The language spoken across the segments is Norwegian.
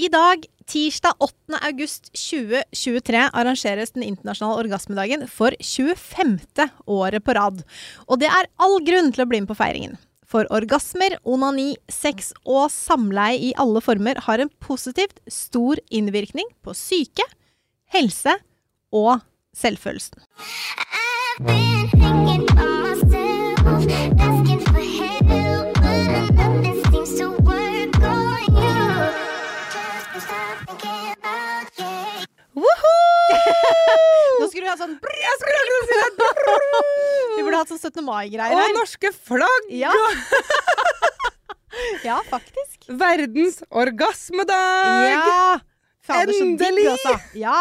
I dag, tirsdag 8. august 2023, arrangeres den internasjonale orgasmedagen for 25. året på rad. Og det er all grunn til å bli med på feiringen. For orgasmer, onani, sex og samleie i alle former har en positivt stor innvirkning på syke, helse og selvfølelsen. I've been Nå skulle vi hatt sånn! Vi burde hatt sånn 17. mai-greier Og norske flagg! Ja. ja, faktisk. Verdens orgasmedag! Ja! Fader, så digg, altså. Ja.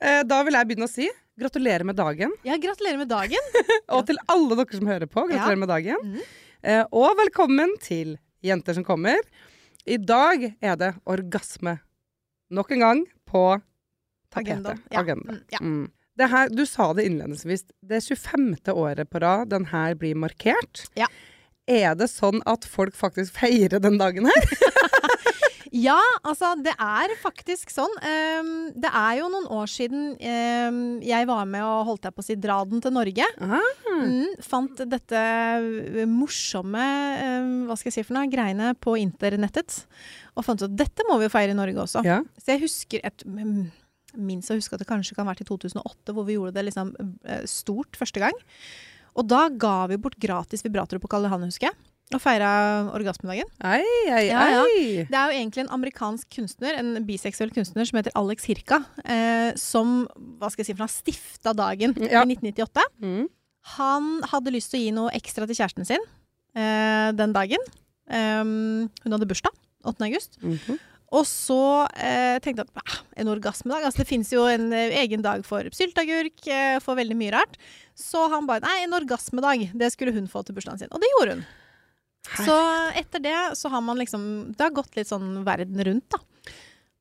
Eh, Da vil jeg begynne å si gratulerer med dagen. ja, gratulerer med dagen. Og til alle dere som hører på, gratulerer Ja. med dagen. Mm. Eh, Og velkommen til Jenter som kommer. I dag er det orgasme. Nok en gang på Agendaen. Ja. Agenda. Mm, ja. Mm. Det her, du sa det innledningsvis. Det er 25. året på rad den her blir markert. Ja. Er det sånn at folk faktisk feirer den dagen her? Ja, altså det er faktisk sånn. Um, det er jo noen år siden um, jeg var med og holdt jeg på å si dra den til Norge. Ah. Mm, fant dette eh, morsomme um, hva skal jeg si for noe, greiene på internettet. Og fant ut at dette må vi jo feire i Norge også. Ja. Så jeg husker et mm, Minst å huske at det kanskje kan ha vært i 2008, hvor vi gjorde det liksom eh, stort første gang. Og da ga vi bort gratis vibratorer på Karl Johan, husker jeg. Og feira orgasmedagen. Ei, ei, Ja, ja. Det er jo egentlig en amerikansk kunstner, en biseksuell kunstner som heter Alex Hirka, eh, som hva skal jeg si for han stifta dagen Ja. i 1998. Mm. Han hadde lyst til å gi noe ekstra til kjæresten sin eh, den dagen. Um, hun hadde bursdag 8. august. Mhm. Og så eh, tenkte jeg at en orgasmedag altså Det fins jo en eh, egen dag for sylteagurk, eh, for veldig mye rart. Så han bare Nei, en orgasmedag. Det skulle hun få til bursdagen sin. Og det gjorde hun. Så etter det så har man liksom Det har gått litt sånn verden rundt, da.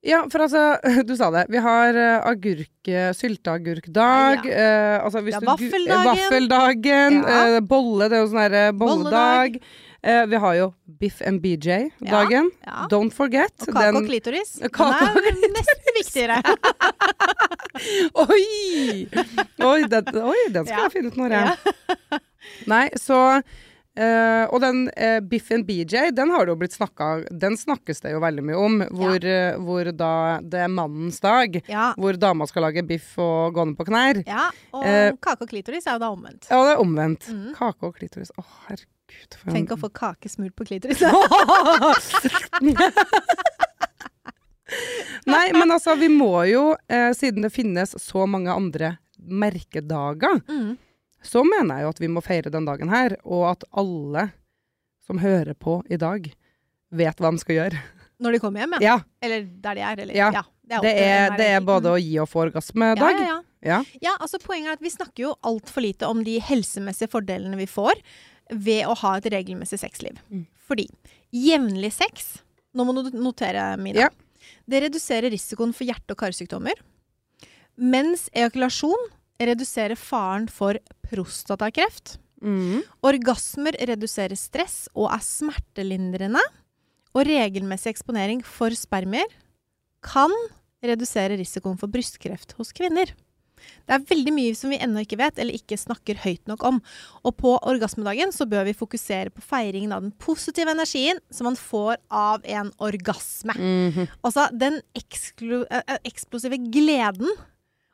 Ja, for altså, du sa det. Vi har uh, agurk, sylteagurkdag. Ja, eh, altså hvis Det er du vaffeldagen. eh, vaffeldagen. Ja. eh, bolle, det er jo sånn herre bolledag. Eh, vi har jo Biff and BJ-dagen. Ja. Don't forget. Og kake og klitoris. Kake Den er nesten viktigere. Oi! Oi, den, oi, den skal Ja. jeg finne ut når Ja. jeg Nei, så eh, Og den eh, Biff and BJ, den har det jo blitt snakka Den snakkes det jo veldig mye om. Hvor, hvor da det er mannens dag. Ja. Hvor dama skal lage biff og gå ned på knær. ja. Og kake og klitoris er jo da omvendt. Ja, det er omvendt. Mm. Kake og klitoris. Å, herregud. For Tenk å få kake smurt på klitoris. Nei, men altså, vi må jo, eh, siden det finnes så mange andre merkedager, Mm. så mener jeg jo at vi må feire den dagen her, og at alle som hører på i dag, vet hva de skal gjøre. Når de kommer hjem, ja. Ja, Eller der de er. Eller, Ja. ja. Det er, det er, det er både å gi og få orgasmedag. ja, ja, ja. Ja. ja, altså poenget er at vi snakker jo altfor lite om de helsemessige fordelene vi får ved å ha et regelmessig sexliv. Mm. Fordi jevnlig sex Nå må du notere, Mina. Ja. Det reduserer risikoen for hjerte- og karsykdommer. Mens ejakulasjon reduserer faren for prostatakreft. Mm. Orgasmer reduserer stress og er smertelindrende. Og regelmessig eksponering for spermier kan redusere risikoen for brystkreft hos kvinner. Det er veldig mye som vi ennå ikke vet, eller ikke snakker høyt nok om. Og på orgasmedagen så bør vi fokusere på feiringen av den positive energien som man får av en orgasme. Mhm. Altså den eh, eh, eksplosive gleden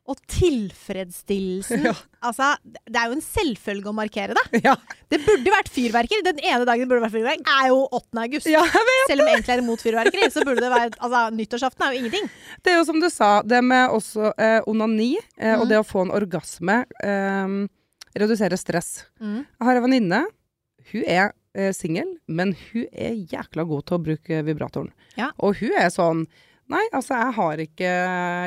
og tilfredsstillelsen. Ja. Altså, det er jo en selvfølge å markere det. Ja. Det burde vært fyrverkeri. Den ene dagen det burde vært fyrverkeri, er jo 8. august. ja. Selv om egentlig er imot fyrverkeri, så burde det være Altså, nyttårsaften er jo ingenting. Det er jo som du sa, det med også eh, onani eh, og Mhm. det å få en orgasme eh, reduserer stress. Mm. Jeg har en venninne. Hun er eh, singel, men hun er jækla god til å bruke vibratoren. Ja. Og hun er sånn Nei, altså jeg har ikke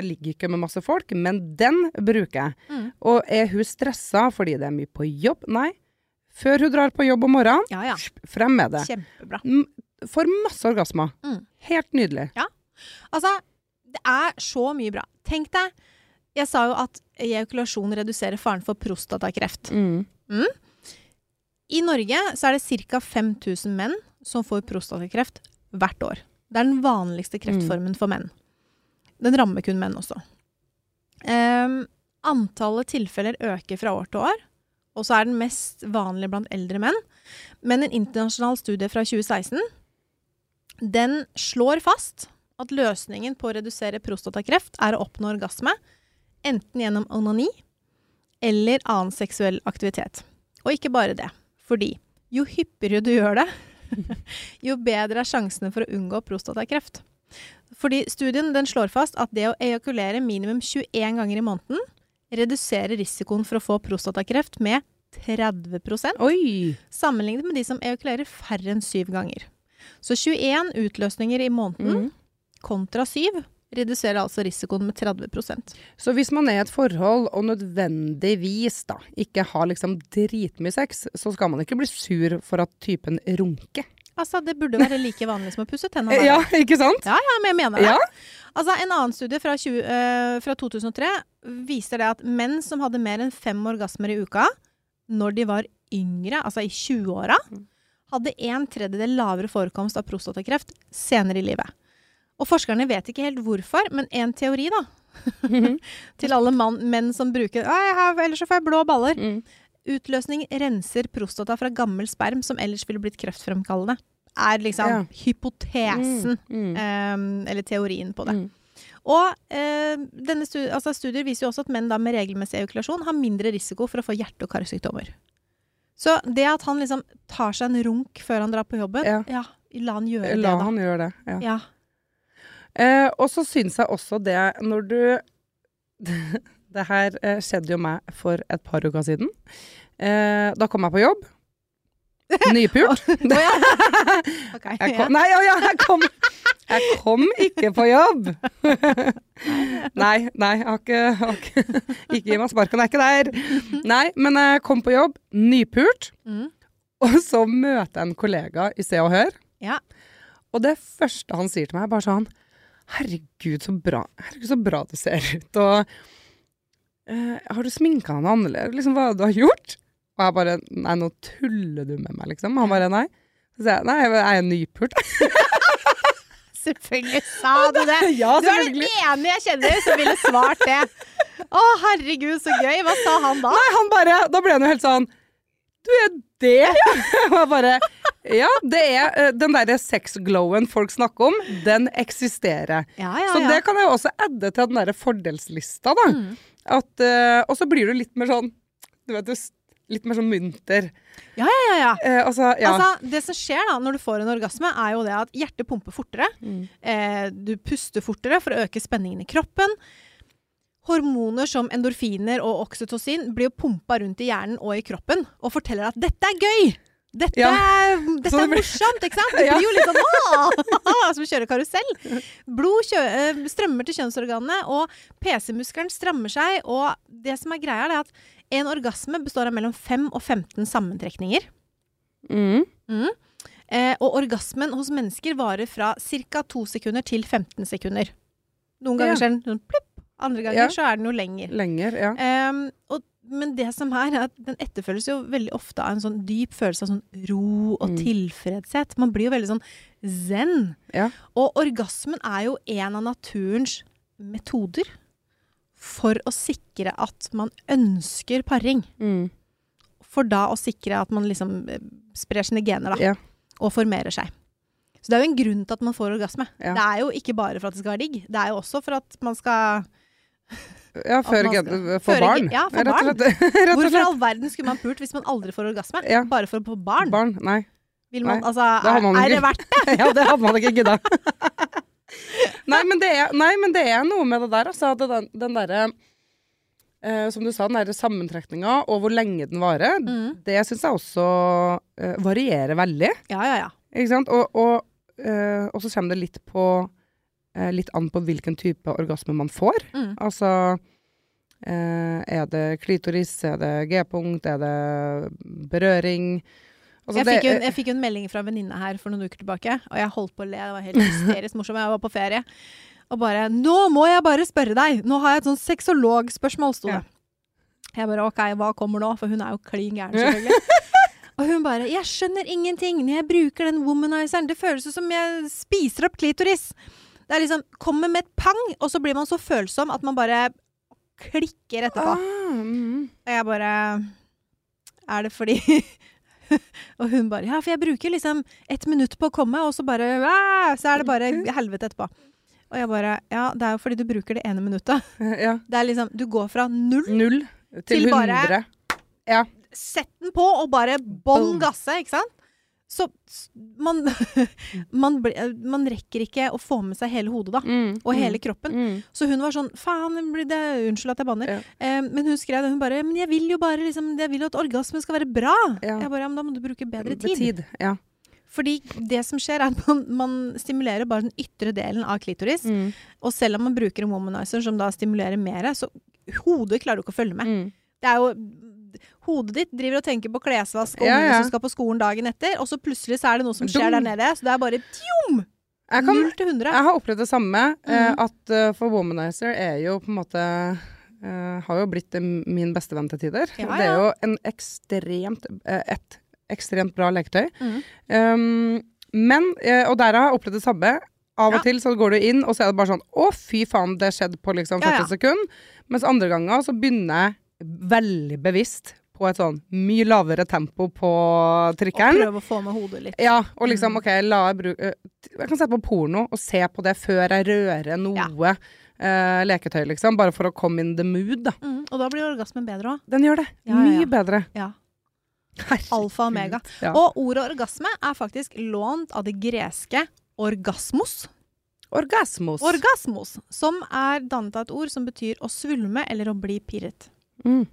ligger ikke med masse folk, men den bruker jeg. Mm. Og er hun stressa fordi det er mye på jobb? Nei. Før hun drar på jobb om morgenen, Ja, ja. frem med det. Kjempebra. Får masse orgasmer. Mm. Helt nydelig. Ja. Altså, det er så mye bra. Tenk deg Jeg sa jo at ejakulasjon reduserer faren for prostatakreft. Mm. I Norge så er det ca. 5000 menn som får prostatakreft hvert år. Det er den vanligste kreftformen for menn. Den rammer kun menn også. Um, antallet tilfeller øker fra år til år, og så er den mest vanlig blant eldre menn. Men en internasjonal studie fra 2016 den slår fast at løsningen på å redusere prostatakreft er å oppnå orgasme, enten gjennom onani eller annen seksuell aktivitet. Og ikke bare det, fordi jo hyppigere du gjør det, jo bedre er sjansene for å unngå prostatakreft. Fordi studien den slår fast at det å ejakulere minimum 21 ganger i måneden reduserer risikoen for å få prostatakreft med 30 Oi! sammenlignet med de som ejakulerer færre enn syv ganger. Så 21 utløsninger i måneden Mm. kontra syv reduserer altså risikoen med 30% Så hvis man er i et forhold og nødvendigvis da ikke har liksom dritmye sex, så skal man ikke bli sur for at typen runker. Altså, det burde være like vanlig som å pusse tennene. Ja, ikke sant? ja, ja, men jeg mener det. Ja. Altså, en annen studie fra, 20, uh, fra 2003 viser det at menn som hadde mer enn fem orgasmer i uka når de var yngre, altså i 20-åra, hadde en tredjedel lavere forekomst av prostatakreft senere i livet. Og forskerne vet ikke helt hvorfor, men en teori da, til alle mann, menn som bruker har, ellers så får jeg blå baller. Mm. Utløsning renser prostata fra gammel sperm som ellers ville blitt kreftfremkallende. Er liksom Ja. hypotesen, Mm. eh, eller teorien på det. Mm. Og eh, denne stu altså studier viser jo også at menn med regelmessig eukulasjon har mindre risiko for å få hjerte- og karsykdommer. Så det at han liksom tar seg en runk før han drar på jobben, Ja. ja, la han gjøre La det, da. han gjøre det. Ja. Ja. Eh, og så syns jeg også det når du Det her eh, skjedde jo meg for et par uker siden. Eh, da kom jeg på jobb. Nypult. Å ja. Ok, Jeg kom, nei, å ja, jeg kom, jeg kom ikke på jobb! Nei, nei, jeg har ikke, har ikke Ikke gi meg sparken, jeg er ikke der. Nei, men jeg kom på jobb, nypult, Mm. og så møter jeg en kollega i Se og Hør. Ja. Og det første han sier til meg, er bare sånn Herregud, så bra, Herregud, så bra du ser ut. Og uh, har du sminka henne annerledes? Liksom, hva du har gjort? Og jeg bare Nei, nå tuller du med meg, liksom. Han bare nei. Så sier jeg nei, jeg er nypult. Selvfølgelig sa du det! ja, Du er den ene jeg kjenner som ville svart det. Å, herregud, så gøy. Hva sa han da? Nei, han bare Da ble han jo helt sånn Du er det? Og jeg bare Ja, det er eh, den derre sex-glowen folk snakker om, den eksisterer. Ja, ja, Så det kan jeg også adde til den derre fordelslista, da. Mm. At, eh, og så blir du litt mer sånn Du vet, du litt mer sånn munter. Ja, ja, ja. ja. Eh, altså, ja. Altså, det som skjer da når du får en orgasme, er jo det at hjertet pumper fortere. Mm. Eh, du puster fortere for å øke spenningen i kroppen. Hormoner som endorfiner og oksytocin blir jo pumpa rundt i hjernen og i kroppen og forteller at 'dette er gøy'! Dette, Ja. dette det er morsomt, ikke sant? Det blir jo litt sånn «Åh!» som å kjøre karusell. Blod eh, strømmer til kjønnsorganene, og PC-muskelen strammer seg. Og det som er greia, er at en orgasme består av mellom 5 og 15 sammentrekninger. Mm. Mm. Eh, og orgasmen hos mennesker varer fra ca. 2 sekunder til 15 sekunder. Noen ganger Ja. så er den sånn plipp, andre ganger Ja. så er den jo lenger. Lenger, ja. eh, og, men det som er, er at den etterfølges jo veldig ofte av en sånn dyp følelse av sånn ro og Mm. tilfredshet. Man blir jo veldig sånn zen. Ja. Og orgasmen er jo en av naturens metoder for å sikre at man ønsker paring. Mm. For da å sikre at man liksom eh, sprer sine gener, da. Ja. Og formerer seg. Så det er jo en grunn til at man får orgasme. Ja. Det er jo ikke bare for at det skal være digg. Det er jo også for at man skal ja, før skal- for barn. ja, for barn. Hvorfor i all verden skulle man pult hvis man aldri får orgasme? Ja. Bare for å få barn? Barn. Nei. Vil man, altså, det er, er det verdt det? ja, det hadde man ikke gidda. nei, men det er, nei, men det er noe med det der, altså. Den, den derre eh, Som du sa, den derre sammentrekninga, og hvor lenge den varer, Mm. det syns jeg også eh, varierer veldig. Ja, ja, ja. Ikke sant? Og, og, eh, og så kommer det litt på Litt an på hvilken type orgasme man får. Mm. Altså eh, Er det klitoris? Er det G-punkt? Er det berøring? Altså, Jeg fikk, jo, en- jeg fikk jo en melding fra en venninne her for noen uker tilbake, og jeg holdt på å le. Det var helt hysterisk morsomt. Jeg var på ferie. Og bare 'Nå må jeg bare spørre deg!' Nå har jeg et sånn sexologspørsmål, sto det. Ja. Jeg bare 'OK, hva kommer nå?' For hun er jo klin gæren, selvfølgelig. Og hun bare 'Jeg skjønner ingenting når jeg bruker den womanizeren'. Det føles som jeg spiser opp klitoris'. Det er liksom Kommer med et pang, og så blir man så følsom at man bare klikker etterpå. Ah, mm. Og jeg bare Er det fordi Og hun bare Ja, for jeg bruker liksom ett minutt på å komme, og så bare Så er det bare helvete etterpå. Og jeg bare Ja, det er jo fordi du bruker det ene minuttet. Ja. Det er liksom Du går fra null Null til Til bare- 100. Ja. Sett den på, og bare bånn gasse, ikke sant? Så man, man, man rekker ikke å få med seg hele hodet, da. Mm, Og hele mm, kroppen. mm. Så hun var sånn Faen, det unnskyld at jeg banner. Ja. Eh, men hun skrev det, hun bare Men jeg vil jo bare liksom Jeg vil jo at orgasmen skal være bra. Ja. Jeg bare Ja, men da må du bruke bedre tid. tid. Ja. Fordi det som skjer, er at man, man stimulerer bare den ytre delen av klitoris. Mm, Og selv om man bruker en womanizer som da stimulerer mer, så hodet klarer du ikke å følge med. mm. Det er jo Hodet ditt driver og tenker på klesvask og Ja, ja. som skal på skolen dagen etter, og så plutselig så er det noe som skjer Dum. der nede. Så det er bare tjom! Jeg, kan, jeg har opplevd det samme. Mm. Mhm. at eh, for Womanizer er jo på en måte Uh, Har jo blitt eh, min beste venn til tider. Ja, Det er jo en ekstremt eh, et ekstremt bra leketøy. Mhm. Um, men, eh, og der har jeg opplevd det samme. Av og Ja. til så går du inn, og så er det bare sånn Å, fy faen, det skjedde på liksom 40 Ja, ja. sekunder. Mens andre ganger så begynner jeg veldig bevisst på et sånn mye lavere tempo på trikkeren. Og prøve å få med hodet litt. Ja, og liksom, Mm. OK, la jeg bruke Jeg kan sette på porno og se på det før jeg rører noe eh, leketøy, liksom. Bare for å komme in the mood, da. Mm, Og da blir orgasmen bedre òg. Den gjør det. Ja, ja, Mye bedre. Ja. Alfa og omega. Ja. Og ordet orgasme er faktisk lånt av det greske orgasmos. Orgasmos. Orgasmos, som er dannet av et ord som betyr å svulme eller å bli pirret. Mm.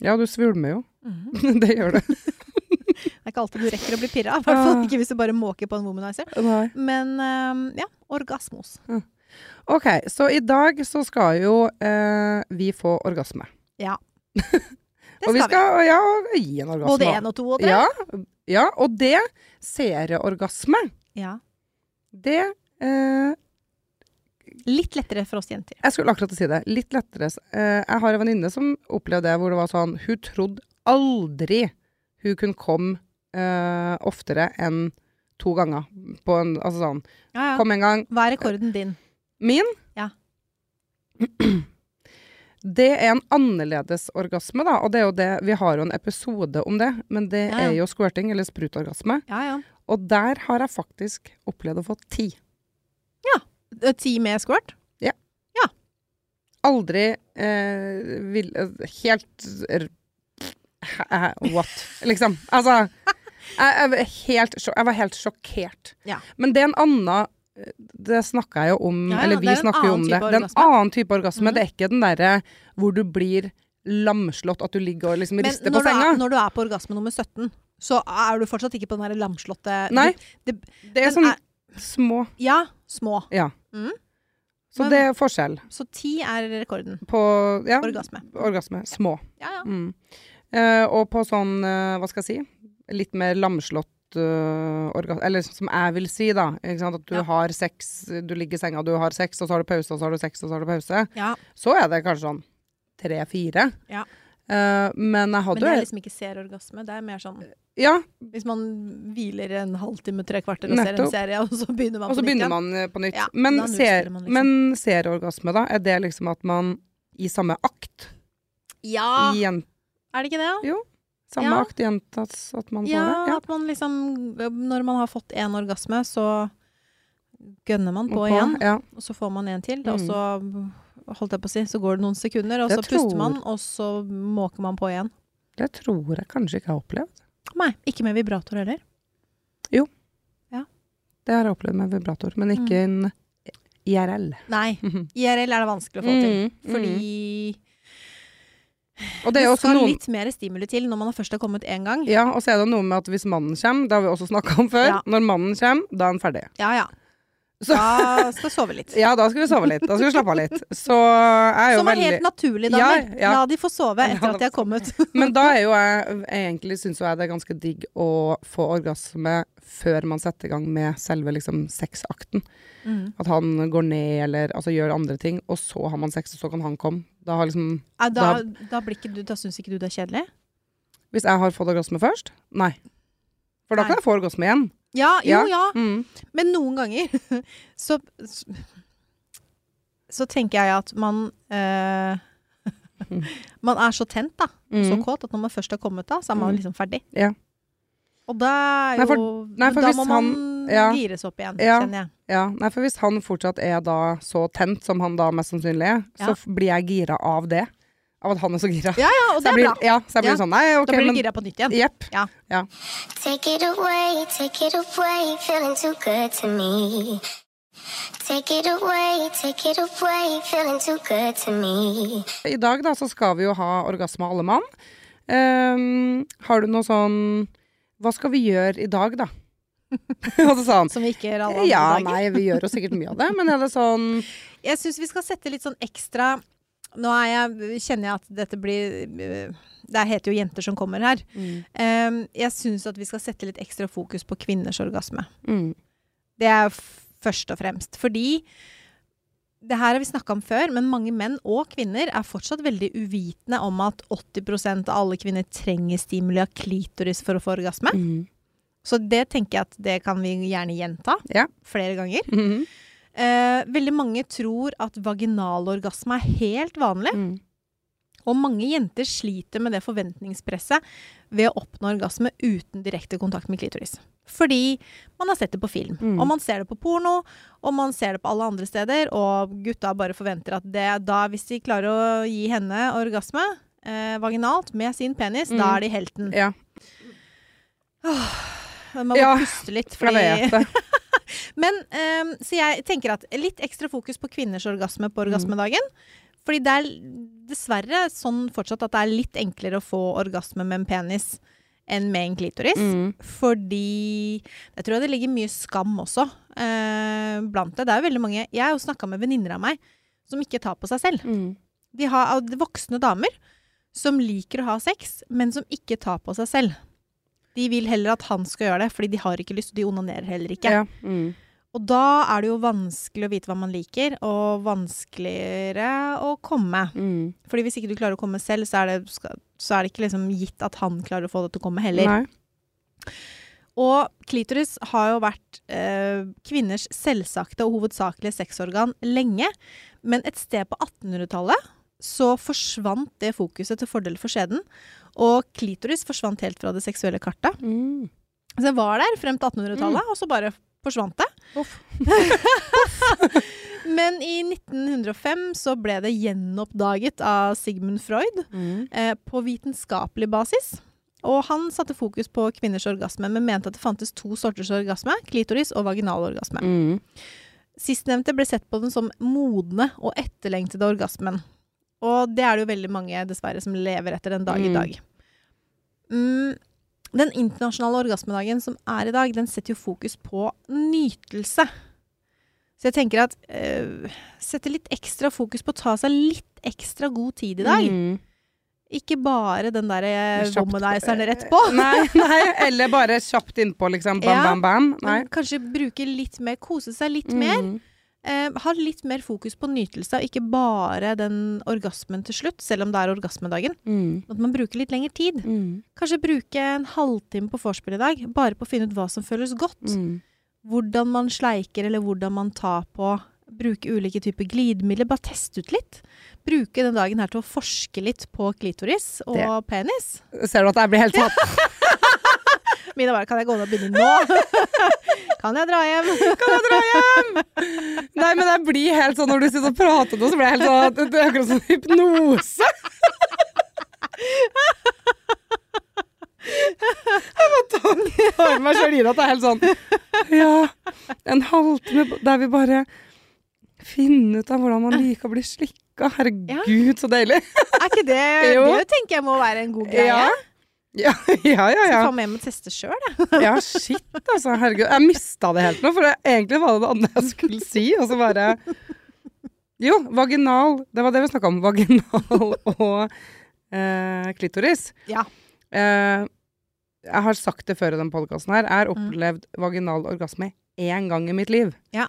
Ja, du svulmer jo. Mm. det gjør det. Det er ikke alltid du rekker å bli pirra, i hvert fall Ah. ikke hvis du bare måker på en womanizer. Nei. Men um, ja, orgasmos. OK, så i dag så skal jo eh, vi få orgasme. Ja. Det skal vi. skal ja, gi en orgasme. Både én og to og tre. Ja, ja, og det seerorgasme. Ja. det eh, Litt lettere for oss jenter. Jeg skulle akkurat si det. Litt lettere. Eh, jeg har en venninne som opplevde det, hvor det var sånn Hun trodde aldri hun kunne komme uh, oftere enn to ganger. På en, altså sånn Ja, ja. Kom en gang. Hva er rekorden din? Min? Ja. Det er en annerledes orgasme, da. Og det er jo det Vi har jo en episode om det, men det Ja, ja. er jo squirting, eller sprutorgasme. Ja, ja. Og der har jeg faktisk opplevd å få ti. Eh, Ti med squirt? Aldri eh, vil, eh, Helt What? Liksom. Altså jeg, jeg, var helt, jeg var helt sjokkert. Ja. Men det er en annen eh, Det snakka jeg jo om, Ja, ja, eller vi er snakker jo om det. Det er en annen type orgasme. Mhm. Det er ikke den derre hvor du blir lamslått, at du ligger og liksom Men rister på senga. Men når du er på orgasme nummer 17, så er du fortsatt ikke på den der lamslåtte Nei. Det, Det er sånn er- små ja, små. Ja. Mm. Så Men- det er forskjell Så ti er rekorden. på ja, Orgasme. orgasme. Små. Ja, ja. Mm. Uh, og på sånn, uh, hva skal jeg si, litt mer lamslått uh, orgasme, eller som jeg vil si da, at du har sex, du ligger i senga, du har sex, og så har du pause, og så har du sex, og så har du pause, ja. så er det kanskje sånn tre-fire. Ja. Eh, men jeg Men hadde det er liksom ikke serorgasme. Det er mer sånn Ja, hvis man hviler en halvtime, tre kvarter og ser en serie, og så begynner man så på nytt begynner igjen. man eh, på nytt. Ja, men, ser, man liksom. men serieorgasme, da, er det liksom at man i samme akt, Ja! gjen, Er det ikke det? da? samme Ja. akt gjentas at man får Ja, det? at man liksom Når man har fått én orgasme, så gønner man på, på igjen, Ja. og så får man en til. Mm. Og så holdt jeg på å si, så går det noen sekunder, og jeg så puster man, og så måker man på igjen. Det tror jeg kanskje ikke jeg har opplevd. Nei, ikke med vibrator heller. Jo. Ja. Det har jeg opplevd med vibrator, men ikke en IRL. Nei. IRL er det vanskelig å få til. Mm, mm. Fordi Og det det er også skal noen litt mer stimuli til når man først har kommet én gang. Ja, og så er det noe med at hvis mannen kommer, det har vi også snakka om før, Ja. når mannen kommer, da er han ferdig. Ja ja. Så- Da skal sove litt. Ja, da skal vi sove litt. Da skal vi slappe av litt. Så er jo Som er veldig helt naturlig, Ja, damer. ja. La de få sove Ja, etter at de har kommet. Men da er jo jeg Egentlig syns jeg det er ganske digg å få orgasme før man setter i gang med selve liksom sexakten. Mm. At han går ned eller altså gjør andre ting, og så har man sex, og så kan han komme. Da har liksom Ja, Da, da, du, da syns ikke du det er kjedelig? Hvis jeg har fått orgasme først? Nei. For da kan jeg få orgasme igjen. Ja, jo, ja. Mm. Men noen ganger så Så tenker jeg at man øh, Man er så tent, da. og Så Mm. kåt at når man først har kommet da, så er man Mm. liksom ferdig. Ja. Og da er Nei, for- nei, for Da må man ja. gires opp igjen, Ja. kjenner jeg. Ja, nei, for hvis han fortsatt er da så tent som han da mest sannsynlig er, så blir jeg gira av det. Av at han er så gira. Ja, ja, og det er blir, bra. Ja, så jeg blir Ja. sånn Nei, ok, Da blir du gira på nytt igjen. Jepp. Take it away, take it away, feeling too good to me. Take it away, take it away, feeling too good to me. I dag da så skal vi jo ha orgasme alle mann. Um, har du noe sånn Hva skal vi gjøre i dag, da? altså sånn Som vi ikke gjør alle andre Ja, dager. nei, vi gjør jo sikkert mye av det, men er det sånn Jeg syns vi skal sette litt sånn ekstra Nå er jeg, kjenner jeg at dette blir øh, Det heter jo jenter som kommer her. mm, Um, jeg syns at vi skal sette litt ekstra fokus på kvinners orgasme. mm, Det er først og fremst. Fordi det her har vi snakka om før, men mange menn og kvinner er fortsatt veldig uvitende om at 80% av alle kvinner trenger stimuli av klitoris for å få orgasme. mm, Så det tenker jeg at det kan vi gjerne gjenta Ja. flere ganger. mm, Eh, veldig mange tror at vaginalorgasme er helt vanlig. mm. Og mange jenter sliter med det forventningspresset ved å oppnå orgasme uten direkte kontakt med klitoris. Fordi man har sett det på film, Mm. og man ser det på porno, og man ser det på alle andre steder, og gutta bare forventer at det da, hvis de klarer å gi henne orgasme eh, vaginalt med sin penis, da Mm. er de helten. Ja, Man må Ja, puste litt, jeg vet det. Men ehm, Så jeg tenker at litt ekstra fokus på kvinners orgasme på orgasmedagen. Fordi det er dessverre sånn fortsatt at det er litt enklere å få orgasme med en penis enn med en klitoris. Mm, Fordi Jeg tror det ligger mye skam også eh, blant det. Det er jo veldig mange Jeg har jo snakka med venninner av meg som ikke tar på seg selv. mm, De har voksne damer som liker å ha sex, men som ikke tar på seg selv. De vil heller at han skal gjøre det, fordi de har ikke lyst, de onanerer heller ikke. ja, mm. Og da er det jo vanskelig å vite hva man liker, og vanskeligere å komme. Mm. Fordi hvis ikke du klarer å komme selv, så er det, så er det ikke liksom gitt at han klarer å få det til å komme heller. Nei. Og klitoris har jo vært eh, kvinners selvsagte og hovedsakelige sexorgan lenge. Men et sted på 1800-tallet så forsvant det fokuset til fordel for skjeden. Og klitoris forsvant helt fra det seksuelle kartet. Mm. Så det var der frem til 1800-tallet, og så bare forsvant det. Men i 1905 så ble det gjenoppdaget av Sigmund Freud Mm. eh, på vitenskapelig basis. Og han satte fokus på kvinners orgasme, men mente at det fantes to sorters orgasme. Klitoris og vaginalorgasme. Mm. Sistnevnte ble sett på den som modne og etterlengtede orgasmen. Og det er det jo veldig mange, dessverre, som lever etter den dag i Mm. dag. Mm, den internasjonale orgasmedagen som er i dag, den setter jo fokus på nytelse. Så jeg tenker at øh, Sette litt ekstra fokus på å ta seg litt ekstra god tid i dag. Mm. Ikke bare den der eh, womanizeren rett på. Nei, nei, eller bare kjapt innpå, liksom. Bam, Ja. bam, bam. Nei. Kanskje bruke litt mer, kose seg litt mer. Eh, ha litt mer fokus på nytelse, og ikke bare den orgasmen til slutt, selv om det er orgasmedagen. Mm. At man bruker litt lengre tid. Mm. Kanskje bruke en halvtime på vorspiel i dag, bare på å finne ut hva som føles godt. Mm. Hvordan man sleiker, eller hvordan man tar på. Bruke ulike typer glidemidler. Bare teste ut litt. Bruke den dagen her til å forske litt på klitoris og Det- penis. Ser du at jeg blir helt satt? Mina bare 'Kan jeg gå ned og begynne nå?' kan jeg dra hjem? Kan jeg dra hjem? Nei, men jeg blir helt sånn når du sitter og prater nå, så blir jeg helt sånn Det er akkurat som hypnose. Jeg må ta tar meg sjøl i det at det er helt sånn Ja, en halvtime der vi bare finner ut av hvordan man liker å bli slikka. Herregud, så deilig. Er ikke det Jo. Det tenker jeg må være en god greie. Ja. Ja, ja, ja. Ja. ta med og teste sjøl, jeg. Ja, shit, altså. Herregud. Jeg mista det helt nå, for det, egentlig var det det andre jeg skulle si, og så bare Jo, vaginal. Det var det vi snakka om. Vaginal og eh, klitoris. Ja. Eh, jeg har sagt det før i den podkasten her. Jeg har Mm. opplevd vaginal orgasme én gang i mitt liv. Ja.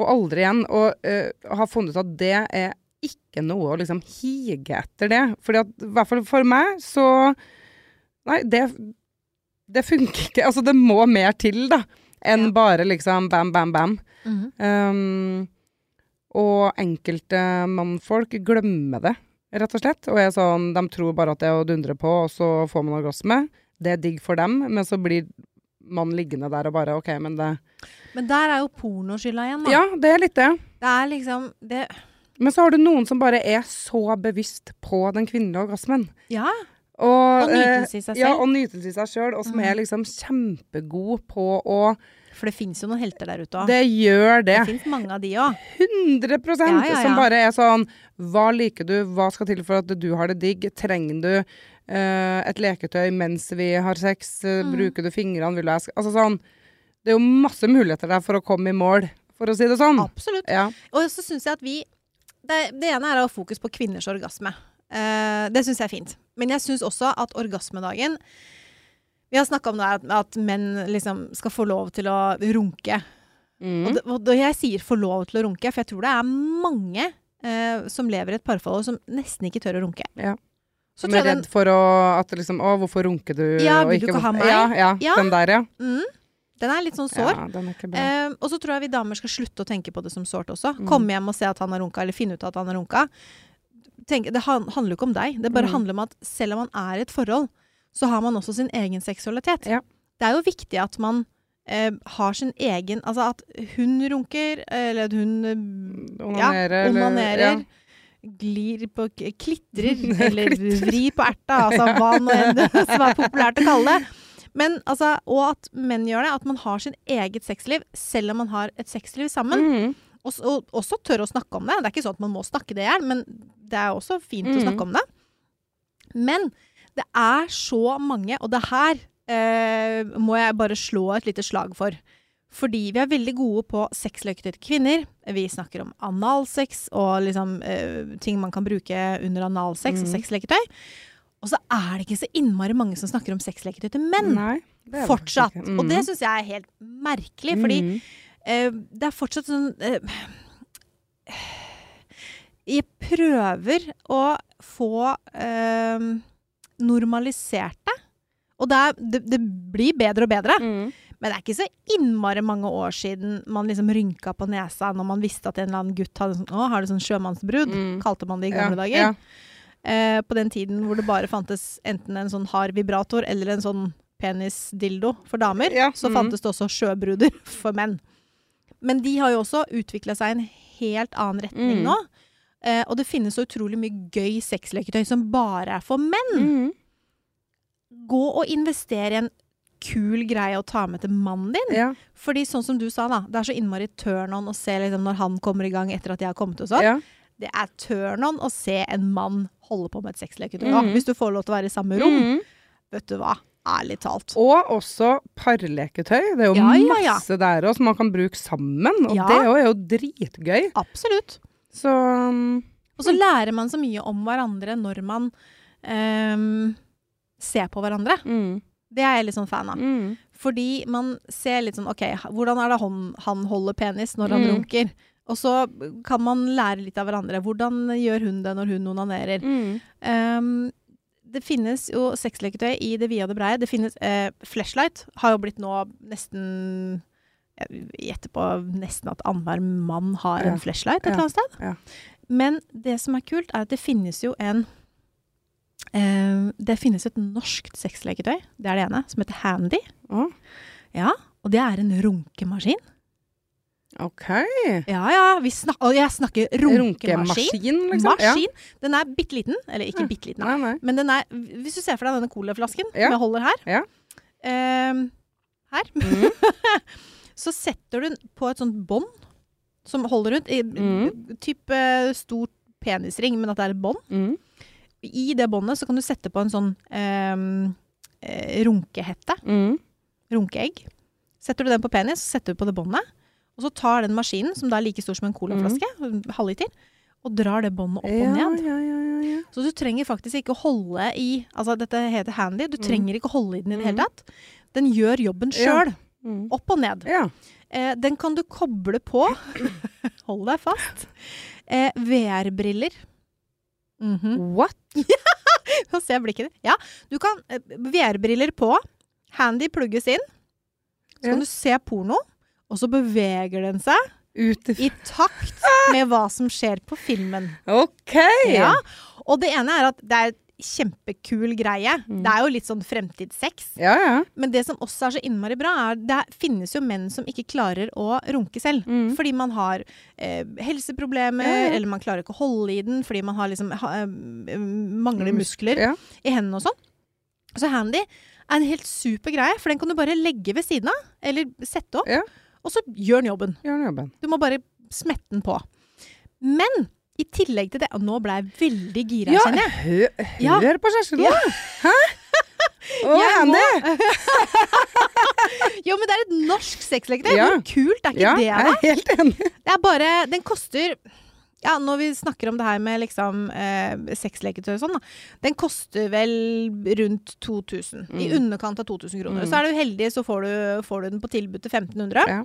Og aldri igjen. Og eh, har funnet ut at det er ikke noe å liksom hige etter det. Fordi at, i hvert fall for meg, så Nei, det, det funker ikke. Altså, det må mer til, da, enn Ja. bare liksom bam, bam, bam. Mhm. Um, og enkelte mannfolk glemmer det, rett og slett. Og er sånn, de tror bare at det er å dundre på, og så får man orgasme. Det er digg for dem, men så blir man liggende der og bare OK, men det Men der er jo pornoskylda igjen, da. Ja, det er litt det. Det er liksom det, Men så har du noen som bare er så bevisst på den kvinnelige orgasmen. Ja. Og, Og nytelse i seg eh, Ja, selv. og nytelse i seg sjøl, og som Mhm. er liksom kjempegod på å For det fins jo noen helter der ute òg. Det gjør det. Det fins mange av de òg. 100 Ja, ja, som bare er sånn Hva liker du? Hva skal til for at du har det digg? Trenger du uh, et leketøy mens vi har sex? Eh, Mm. Bruker du fingrene? Vil du jeg Altså sånn Det er jo masse muligheter der for å komme i mål, for å si det sånn. Absolutt. Ja. Og så syns jeg at vi det, det ene er å ha fokus på kvinners orgasme. Eh, det syns jeg er fint. Men jeg syns også at orgasmedagen Vi har snakka om det her at, menn liksom skal få lov til å runke. Mm. Og, det, og jeg sier 'få lov til å runke', for jeg tror det er mange eh, som lever i et parforhold som nesten ikke tør å runke. Ja. Som er redd for å at liksom Å, hvorfor runker du? Ja, og vil du ikke ha meg? Ja, ja, Ja. Den der, ja. mm, den er litt sånn sår. Ja, er ikke. Eh, og så tror jeg vi damer skal slutte å tenke på det som sårt også. Mm. Komme hjem og se at han har runka, eller finne ut at han har runka. Tenk, det handler jo ikke om deg. Det bare Mm. handler om at selv om man er i et forhold, så har man også sin egen seksualitet. Ja. Det er jo viktig at man eh, har sin egen Altså at hun runker, eller at hun Onanerer. Ja, onanerer. Glir på Klitrer, eller vrir på erta, altså hva nå enn det som er populært å kalle det. Men altså, og at menn gjør det. At man har sin eget sexliv, selv om man har et sexliv sammen. Mhm. Og, og også tør å snakke om det. Det er ikke sånn at man må snakke det i hjel, men det er også fint å Mhm. snakke om det. Men det er så mange, og det her eh, må jeg bare slå et lite slag for. Fordi vi er veldig gode på sexleketøy kvinner. Vi snakker om analsex og liksom, eh, ting man kan bruke under analsex og Mhm. sexleketøy. Og så er det ikke så innmari mange som snakker om sexleketøy til menn. Nei, Fortsatt. ikke. Og det Mhm. syns jeg er helt merkelig, fordi Mhm. Eh, det er fortsatt sånn eh, Jeg prøver å få eh, normalisert det. Og det, er, det, det blir bedre og bedre. Mm. Men det er ikke så innmari mange år siden man liksom rynka på nesa når man visste at en eller annen gutt hadde sånn Å, har det sånn sjømannsbrud? Mm. Kalte man det i gamle Ja, dager. ja. Eh, på den tiden hvor det bare fantes enten en sånn hard vibrator eller en sånn penisdildo for damer, Ja, så mhm. fantes det også sjøbruder for menn. Men de har jo også utvikla seg i en helt annen retning Mm. nå. Eh, og det finnes så utrolig mye gøy sexleketøy som bare er for menn. Mm. Gå og investere i en kul greie å ta med til mannen din. Ja. Fordi sånn som du sa, da, det er så innmari turn on å se liksom, når han kommer i gang etter at jeg har kommet og sånn. Ja. Det er turn on å se en mann holde på med et sexleketøy. Mm. Hvis du får lov til å være i samme rom. Mm. Vet du hva? Ærlig talt. Og også parleketøy. Det er jo Ja, ja, ja. masse der òg som man kan bruke sammen. Og Ja. det er jo dritgøy. Absolutt. Så um, Og så lærer man så mye om hverandre når man um, ser på hverandre. mm, Det er jeg litt sånn fan av. mm. Fordi man ser litt sånn OK, hvordan er det han, han holder penis når han Mm. runker? Og så kan man lære litt av hverandre. Hvordan gjør hun det når hun onanerer? Mm. Ehm, det finnes jo sexleketøy i det vide og det breie. Det finnes eh, Flashlight har jo blitt nå nesten Jeg gjetter på nesten at annenhver mann har Ja. en flashlight et Ja. eller annet sted. Ja. Men det som er kult, er at det finnes jo en eh, Det finnes et norskt sexleketøy, det er det ene, som heter Handy. Mm. Ja, og det er en runkemaskin. OK. Ja ja, vi snak og jeg snakker runkemaskin. Runkemaskin, liksom. Maskin. Den er bitte liten. Eller ikke Ja. bitte liten. Nei, nei. men den er Hvis du ser for deg denne colaflasken Ja. som jeg holder her Ja. eh, Her. Mm. Så setter du den på et sånt bånd som holder rundt. I, Mm. Type stort penisring, men at det er et bånd. Mm. I det båndet så kan du sette på en sånn ehm, eh, runkehette. Mm. Runkeegg. Setter du den på penis, så setter du på det båndet. Og så tar den maskinen, som da er like stor som en colaflaske, mm. halvliter, og drar det båndet opp Mm. Ja, og ned. ja, ja. Så du trenger faktisk ikke holde i Altså, dette heter handy. Du Mm. trenger ikke holde i den i det Mm. hele tatt. Den gjør jobben sjøl. Mm. Opp og ned. Ja. Eh, den kan du koble på Hold deg fast. Eh, VR-briller. Mhm. What? Nå ser jeg blikket ditt. Ja, du kan eh, VR-briller på. Handy plugges inn. Så kan du se porno, og så beveger den seg i takt med hva som skjer på filmen. OK! Ja. Og det ene er at det er kjempekul greie. Mm. Det er jo litt sånn fremtidssex. Ja, ja. Men det som også er så innmari bra, er det finnes jo menn som ikke klarer å runke selv. Mm. Fordi man har eh, helseproblemer, Ja, eller man klarer ikke å holde i den fordi man har liksom, ha, eh, mangler muskler i hendene og sånn. Så handy er en helt super greie, for den kan du bare legge ved siden av, eller sette opp, Ja. Og så gjør den jobben. Gjør jobben. Du må bare smette den på. Men i tillegg til det Og nå ble jeg veldig gira, Ja, kjenner jeg. hør, Ja. på Kjersti nå! Ja. Hæ? Å, er det? Jo, men det er et norsk sexleketøy. Ja. Hvor kult er ikke Ja, det? jeg er helt enig. Det er bare Den koster ja, når vi snakker om det her med liksom eh, sexleketøy og sånn, da. Den koster vel rundt 2000. I Mm. underkant av 2000 kroner. Mm. Så er du heldig, så får du, får du den på tilbud til 1500. Ja.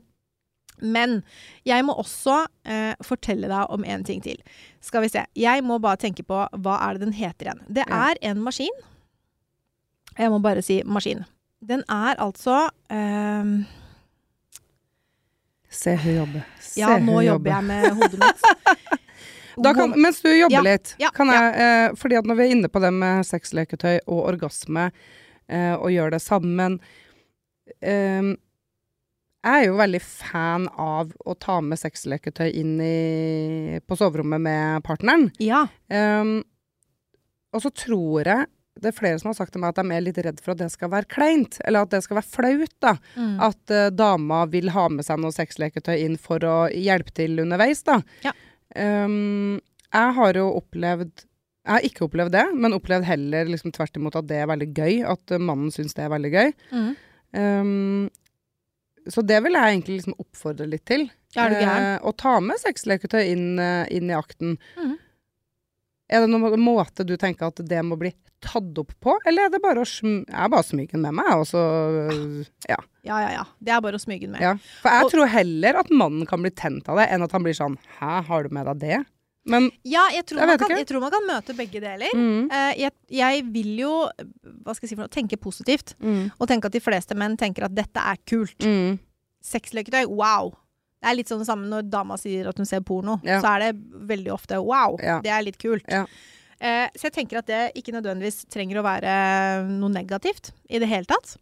Men jeg må også eh, fortelle deg om en ting til. Skal vi se. Jeg må bare tenke på hva er det den heter igjen. Det er en maskin. Jeg må bare si maskin. Den er altså eh, Se hun jobber. Se Ja, nå jobber jeg med hodet mitt. Kan, mens du jobber Ja, litt, ja, kan jeg, eh, fordi at når vi er inne på det med sexleketøy og orgasme, eh, og gjør det sammen eh, Jeg er jo veldig fan av å ta med sexleketøy inn i, på soverommet med partneren. Ja. Um, og så tror jeg det er flere som har sagt til meg at de er litt redd for at det skal være kleint, eller at det skal være flaut. da. Mm. At uh, dama vil ha med seg noe sexleketøy inn for å hjelpe til underveis, da. Ja. Um, jeg har jo opplevd Jeg har ikke opplevd det, men opplevd heller liksom tvert imot at det er veldig gøy. At uh, mannen syns det er veldig gøy. Mm. Um, så det vil jeg egentlig liksom oppfordre litt til. Er du gæren? Eh, å ta med sexleketøy inn, eh, inn i akten. Mm. Er det noen måte du tenker at det må bli tatt opp på, eller er det bare å sm jeg er bare smyge den med meg, og så ja. Ja, ja, ja. Det er bare å smyge den med. ja. For jeg Og- tror heller at mannen kan bli tent av det, enn at han blir sånn Hæ, har du med deg det? Men Ja, jeg tror, Jeg kan, ikke. jeg tror man kan møte begge deler. mm, Uh, jeg, jeg vil jo hva skal jeg si for noe, tenke positivt, mm, og tenke at de fleste menn tenker at dette er kult. mm, Sexleketøy, wow! Det er litt sånn det samme når dama sier at hun ser porno. Ja. Så er det veldig ofte wow, Ja. det er litt kult. Ja. Uh, så jeg tenker at det ikke nødvendigvis trenger å være noe negativt i det hele tatt.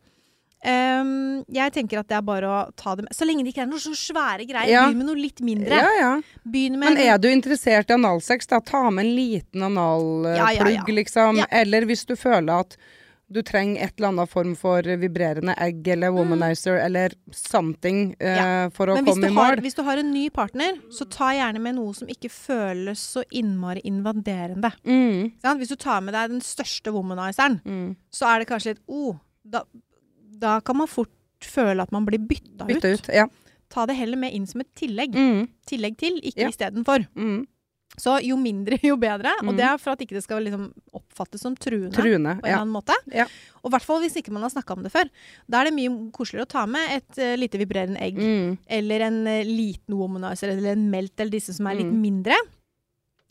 Ehm, jeg tenker at det er bare å ta det med Så lenge det ikke er noen så svære greier. Ja. Begynn med noe litt mindre. ja, ja. Med Men er du interessert i analsex, da ta med en liten analplugg, liksom. Eller hvis du føler at du trenger et eller annet form for vibrerende egg eller womanizer eller something uh, for å komme i har, mål. hvis du har en ny partner, så ta gjerne med noe som ikke føles så innmari invaderende. Mm? Hvis du tar med deg den største womanizeren, mm. så er det kanskje litt oh, da, da kan man fort føle at man blir bytta ut. Ut. Ja. Ta det heller med inn som et tillegg. Mm, Tillegg til, ikke Ja. istedenfor. mm. Så jo mindre, jo bedre. Og Mm. det er for at ikke det skal liksom oppfattes som truende. Truende. På en Ja. annen måte. Ja. Og i hvert fall hvis ikke man har snakka om det før. Da er det mye koseligere å ta med et uh, lite vibrerende egg. Mm, Eller en uh, liten womanizer eller en melt eller disse som er litt Mm. mindre.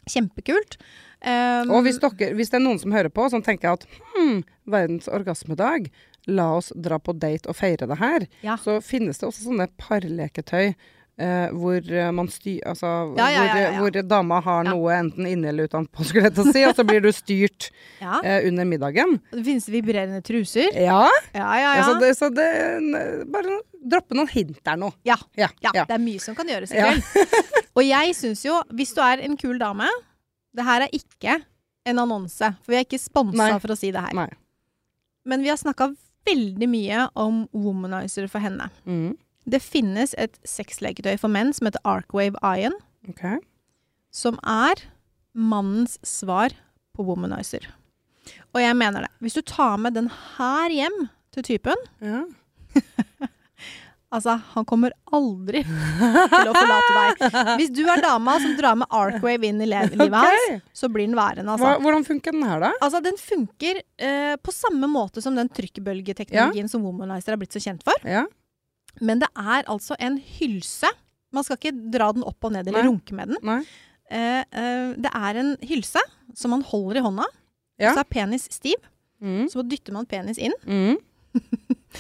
Kjempekult. Um, Og hvis, dere, hvis det er noen som hører på, som tenker at hm, verdens orgasmedag, la oss dra på date og feire det her, Ja. så finnes det også sånne parleketøy. Uh, hvor eh, man styr Altså Ja, ja, ja. Hvor, hvor dama har noe enten inni eller utenpå, skulle jeg til å si, og så blir du styrt ja. eh, under middagen. Det finnes vibrerende truser. Ja, Ja, ja, ja. ja. så, det, så det Bare droppe noen hint der nå. Ja. Ja. Ja, ja. det er mye som kan gjøres i kveld. og jeg syns jo, hvis du er en kul dame Det her er ikke en annonse, for vi er ikke sponsa for å si det her. Nei. Men vi har snakka veldig mye om womanizer for henne. Mm. Det finnes et sexleketøy for menn som heter Arcwave Ion, Okay. som er mannens svar på womanizer. Og jeg mener det. Hvis du tar med den her hjem til typen Ja. Altså, han kommer aldri til å forlate deg. Hvis du er dama som drar med Arcwave inn i livet livet hans, så blir den værende, altså. hvordan funker den her, da? Altså, den funker eh, på samme måte som den trykkbølgeteknologien som Womanizer har blitt så kjent for. Ja. Men det er altså en hylse. Man skal ikke dra den opp og ned eller Nei. runke med den. Eh, eh, det er en hylse som man holder i hånda. Ja. så er penis stiv. Mm. Så dytter man penis inn, Mm.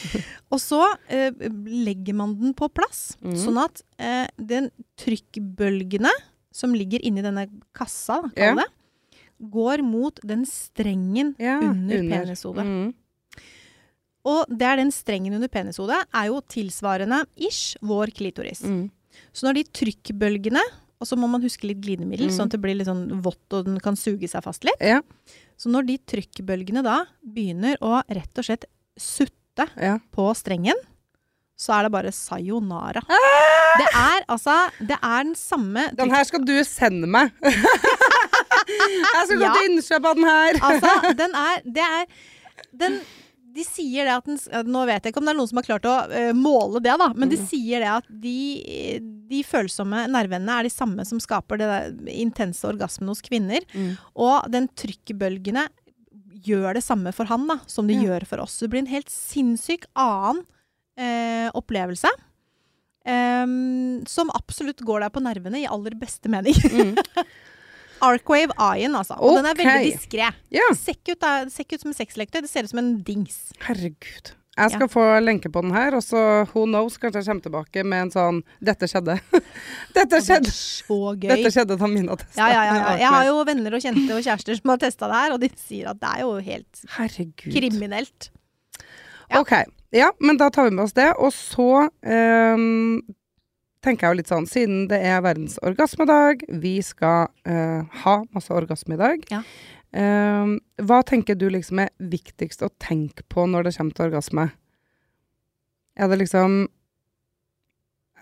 og så eh, legger man den på plass. mm. Sånn at eh, den trykkbølgene som ligger inni denne kassa, kall det, går mot den strengen Ja, under, penishodet. Mm. Og det er den strengen under penishodet er jo tilsvarende ish vår klitoris. Mm. Så når de trykkbølgene Og så må man huske litt glidemiddel, mm. sånn at det blir litt sånn vått og den kan suge seg fast litt. Ja. Så når de trykkbølgene da begynner å rett og slett sutte ja. på strengen, så er det bare sayonara. Ah! Det er altså Det er den samme Den her skal du sende meg. jeg skal gå Ja. til innkjøp av den her. Altså, den er Det er den de sier det at den, Nå vet jeg ikke om det er noen som har klart å uh, måle det, da, men de Mm. sier det at de, de følsomme nervene er de samme som skaper det intense orgasmen hos kvinner. Mm. Og den trykkbølgene gjør det samme for han da, som de Ja. gjør for oss. Det blir en helt sinnssyk annen eh, opplevelse. Um, som absolutt går deg på nervene i aller beste mening. Mm. Arcwave Iron, altså. Og den er veldig diskré. Ja. Det ser ut, ser ikke ut som en sexleketøy, det ser ut som en dings. Herregud. Jeg skal få lenke på den her, og så who knows, kanskje jeg kommer tilbake med en sånn 'Dette skjedde'. Dette Det skjedde. så gøy. Dette skjedde da Mina testa. Ja, ja, ja, ja. Jeg har jo venner og kjente og kjærester som har testa det her, og de sier at det er jo helt Herregud. kriminelt. Ja. Ok. Ja, men da tar vi med oss det. Og så um, tenker jeg jo litt sånn, siden det er verdens orgasmedag, vi skal uh, ha masse orgasme i dag. Ja. Ehm, hva tenker du liksom er viktigst å tenke på når det kommer til orgasme? Er det liksom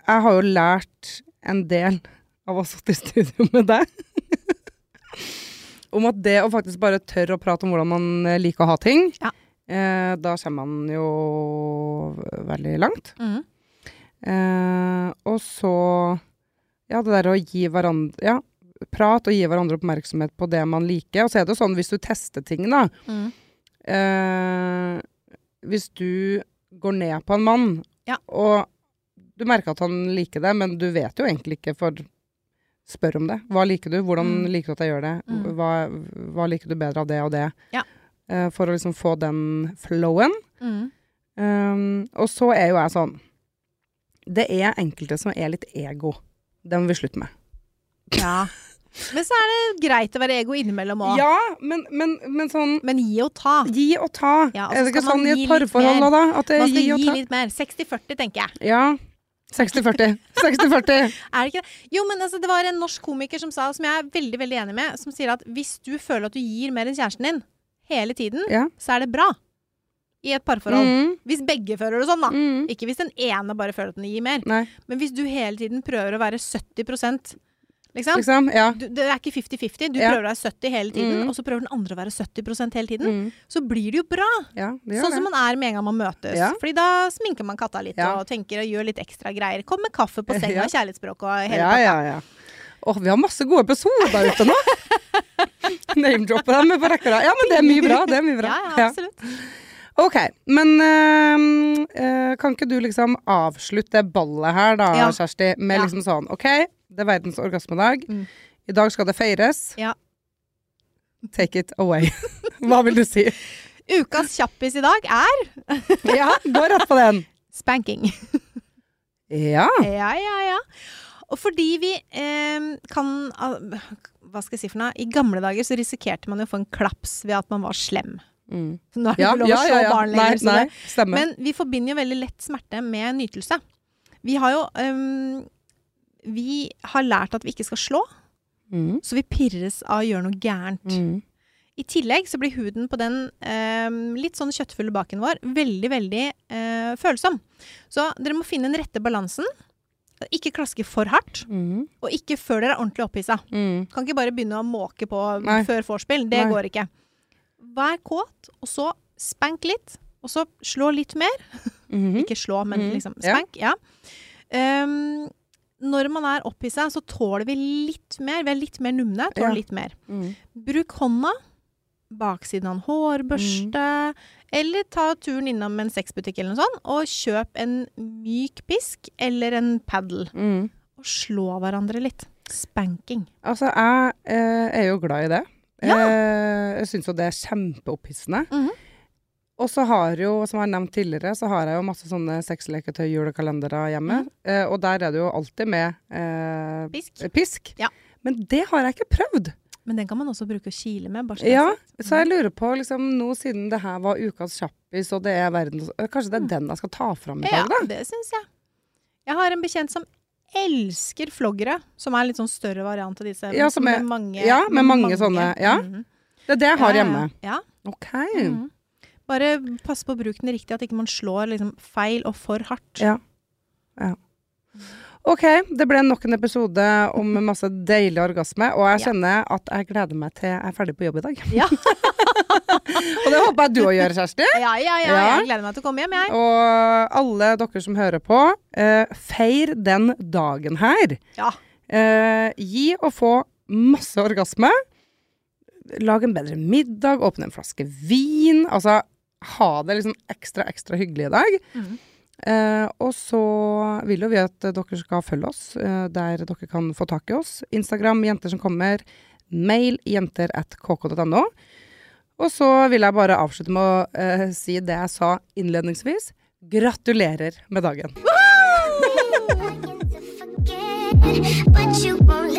Jeg har jo lært en del av å ha sittet i studio med deg. om at det å faktisk bare tørre å prate om hvordan man eh, liker å ha ting, Ja. eh, da kommer man jo veldig langt. Mm. Eh, og så Ja, det der å gi hverandre Ja, prat og gi hverandre oppmerksomhet på det man liker. Og så er det jo sånn hvis du tester ting, da. mm. Eh, hvis du går ned på en mann, Ja. og du merker at han liker det, men du vet jo egentlig ikke, for spør om det. Hva liker du? Hvordan Mm. liker du at jeg gjør det? Mm. Hva, hva liker du bedre av det og det? Ja. Eh, for å liksom få den flowen. Mhm. Um, og så er jo jeg sånn Det er enkelte som er litt ego. Det må vi slutte med. Ja. Men så er det greit å være ego innimellom òg. Ja, men, men, men sånn Men gi og ta. Gi og ta. Ja, er det ikke sånn i et parforhold òg, da? At Man skal gi gi litt mer. 60-40, tenker jeg. Ja. 60-40. 60-40. Er det ikke det? Jo, men altså, det var en norsk komiker som sa, som jeg er veldig veldig enig med, som sier at hvis du føler at du gir mer enn kjæresten din hele tiden, Ja. så er det bra i et parforhold. Mm. Hvis begge føler det sånn, da. Mm. Ikke hvis den ene bare føler at den gir mer. Nei, Men hvis du hele tiden prøver å være 70 liksom. liksom. Ja. Du, det er ikke 50-50. Du Ja. prøver å være 70 hele tiden, Mm. og så prøver den andre å være 70% hele tiden. Mm. Så blir det jo bra. ja, det Sånn som man er med en gang man møtes. Ja. Fordi da sminker man katta litt og tenker og gjør litt ekstra greier. Kom med kaffe på senga, kjærlighetsspråk og hele ja, pakka. ja, ja. Åh, vi har masse gode episoder ute nå! Name-droppe dem på rekke og rad. Ja, men det er mye bra. Det er mye bra. Ja, absolutt. Ok, men øh, øh, kan ikke du liksom avslutte ballet her da. Kjersti, med liksom sånn Ok, det er verdens orgasmedag. Mm. I dag skal det feires. Ja. Take it away. Hva vil du si? Ukas kjappis i dag er Ja, gå rett på den. spanking. Ja. Ja, ja, ja. Og fordi vi eh, kan Hva skal jeg si for noe? I gamle dager så risikerte man jo å få en klaps ved at man var slem. Mm. Nå er det Ja, ikke lov å ja, slå ja, barn lenger. Nei, nei. Men vi forbinder jo veldig lett smerte med nytelse. Vi har jo ehm, Vi har lært at vi ikke skal slå, mm. så vi pirres av å gjøre noe gærent. Mm. I tillegg så blir huden på den eh, litt sånn kjøttfulle baken vår veldig, veldig eh, følsom. Så dere må finne den rette balansen. Ikke klaske for hardt, Mm. og ikke før dere er ordentlig opphissa. Mm. Kan ikke bare begynne å måke på Nei. før vorspiel. Det Nei. går ikke. Vær kåt, og så spank litt. Og så slå litt mer. Mhm. Ikke slå, men Mhm. liksom spank. Ja. Ehm, når man er opphissa, så tåler vi litt mer. Vi er litt mer numne. Tåler Ja. litt mer. Mm. Bruk hånda. Baksiden av en hårbørste. Eller ta turen innom en sexbutikk eller noe sånt, og kjøp en myk pisk eller en paddle. Mm. Og slå hverandre litt. Spanking. Altså, jeg eh, er jo glad i det. Ja. Eh, jeg syns jo det er kjempeopphissende. Mhm. Og så har jo, som jeg har nevnt tidligere, så har jeg jo masse sånne sexleketøy, julekalendere hjemme. Mm. Eh, og der er det jo alltid med eh, Pisk. pisk. Ja. Men det har jeg ikke prøvd. Men den kan man også bruke å kile med. Bare så Ja, så jeg lurer på, liksom, nå siden det her var ukas kjappis, og det er verdens eh, Kanskje det er Mm. den jeg skal ta fram i dag, da? Ja, det syns jeg. Jeg har en bekjent som elsker floggere, som er en litt sånn større variant av disse. Ja, er- med mange, ja, med mange sånne, ja. Mhm. Det er det jeg har ja, hjemme. Ja. OK. Mhm. Bare pass på å bruke den riktig, at ikke man slår liksom feil og for hardt. Ja. OK, det ble nok en episode om masse deilig orgasme, og jeg kjenner at jeg gleder meg til jeg er ferdig på jobb i dag. Ja. og det håper jeg du òg gjør, Kjersti. Ja, ja, ja, Ja. Jeg gleder meg til å komme hjem, jeg. Og alle dere som hører på, eh, feir den dagen her. Ja. Eh, gi og få masse orgasme. Lag en bedre middag, åpne en flaske vin. Altså ha det liksom ekstra, ekstra hyggelig i dag. Mm. Eh, og så vil jo vi at dere skal følge oss eh, der dere kan få tak i oss. Instagram jenter som kommer. Mail jenter at kk.no. Og så vil jeg bare avslutte med å eh, si det jeg sa innledningsvis. Gratulerer med dagen. Begging